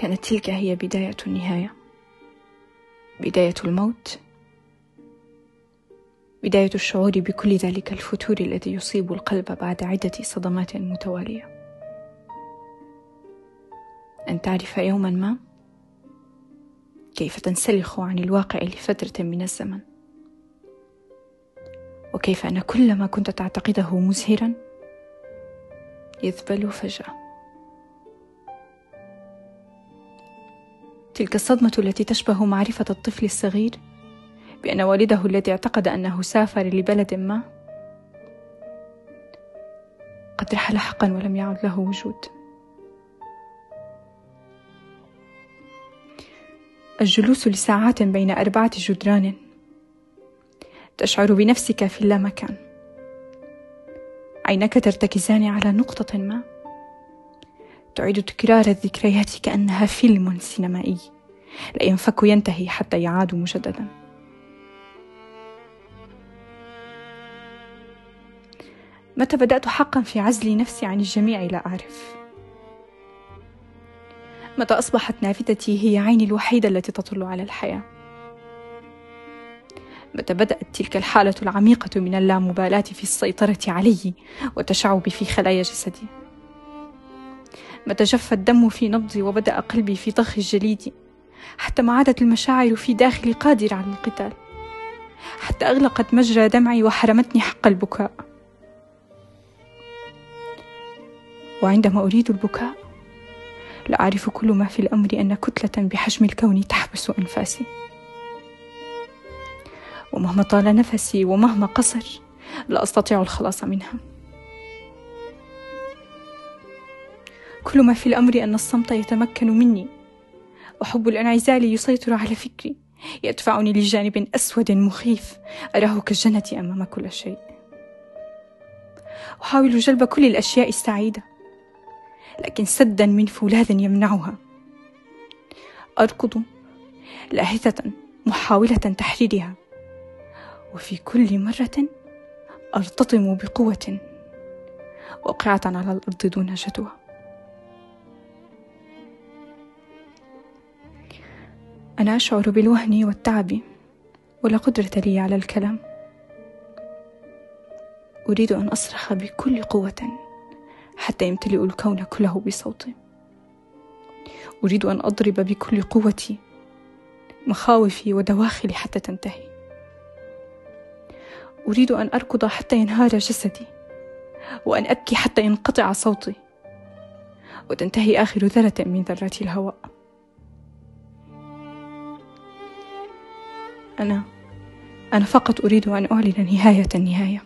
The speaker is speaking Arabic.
كانت تلك هي بداية النهاية. بداية الموت. بداية الشعور بكل ذلك الفتور الذي يصيب القلب بعد عدة صدمات متوالية. أن تعرف يوما ما كيف تنسلخ عن الواقع لفترة من الزمن. وكيف أن كل ما كنت تعتقده مزهرا يذبل فجأة. تلك الصدمة التي تشبه معرفة الطفل الصغير؟ بأن والده الذي اعتقد أنه سافر لبلد ما؟ قد رحل حقا ولم يعد له وجود. الجلوس لساعات بين أربعة جدران. تشعر بنفسك في اللامكان. عيناك ترتكزان على نقطة ما؟ تعيد تكرار الذكريات كأنها فيلم سينمائي. لا ينفك ينتهي حتى يعاد مجددا. متى بدأت حقا في عزل نفسي عن الجميع لا أعرف. متى أصبحت نافذتي هي عيني الوحيدة التي تطل على الحياة. متى بدأت تلك الحالة العميقة من اللامبالاة في السيطرة علي والتشعب في خلايا جسدي. متى جف الدم في نبضي وبدأ قلبي في ضخ الجليد حتى ما عادت المشاعر في داخلي قادرة على القتال حتى أغلقت مجرى دمعي وحرمتني حق البكاء. وعندما أريد البكاء لا أعرف كل ما في الأمر أن كتلة بحجم الكون تحبس أنفاسي. ومهما طال نفسي ومهما قصر لا أستطيع الخلاص منها. كل ما في الأمر أن الصمت يتمكن مني. وحب الأنعزال يسيطر على فكري يدفعني لجانب أسود مخيف. أراه كالجنة أمام كل شيء. أحاول جلب كل الأشياء السعيدة لكن سدا من فولاذ يمنعها. أركض لاهثة محاولة تحريرها وفي كل مرة أرتطم بقوة. واقعة على الأرض دون جدوى. أنا أشعر بالوهن والتعب ولا قدرة لي على الكلام. أريد أن أصرخ بكل قوة حتى يمتلئ الكون كله بصوتي. أريد أن أضرب بكل قوتي مخاوفي ودواخلي حتى تنتهي. أريد أن أركض حتى ينهار جسدي وأن أبكي حتى ينقطع صوتي. وتنتهي آخر ذرة من ذرات الهواء. أنا أنا فقط أريد أن أعلن نهاية النهاية.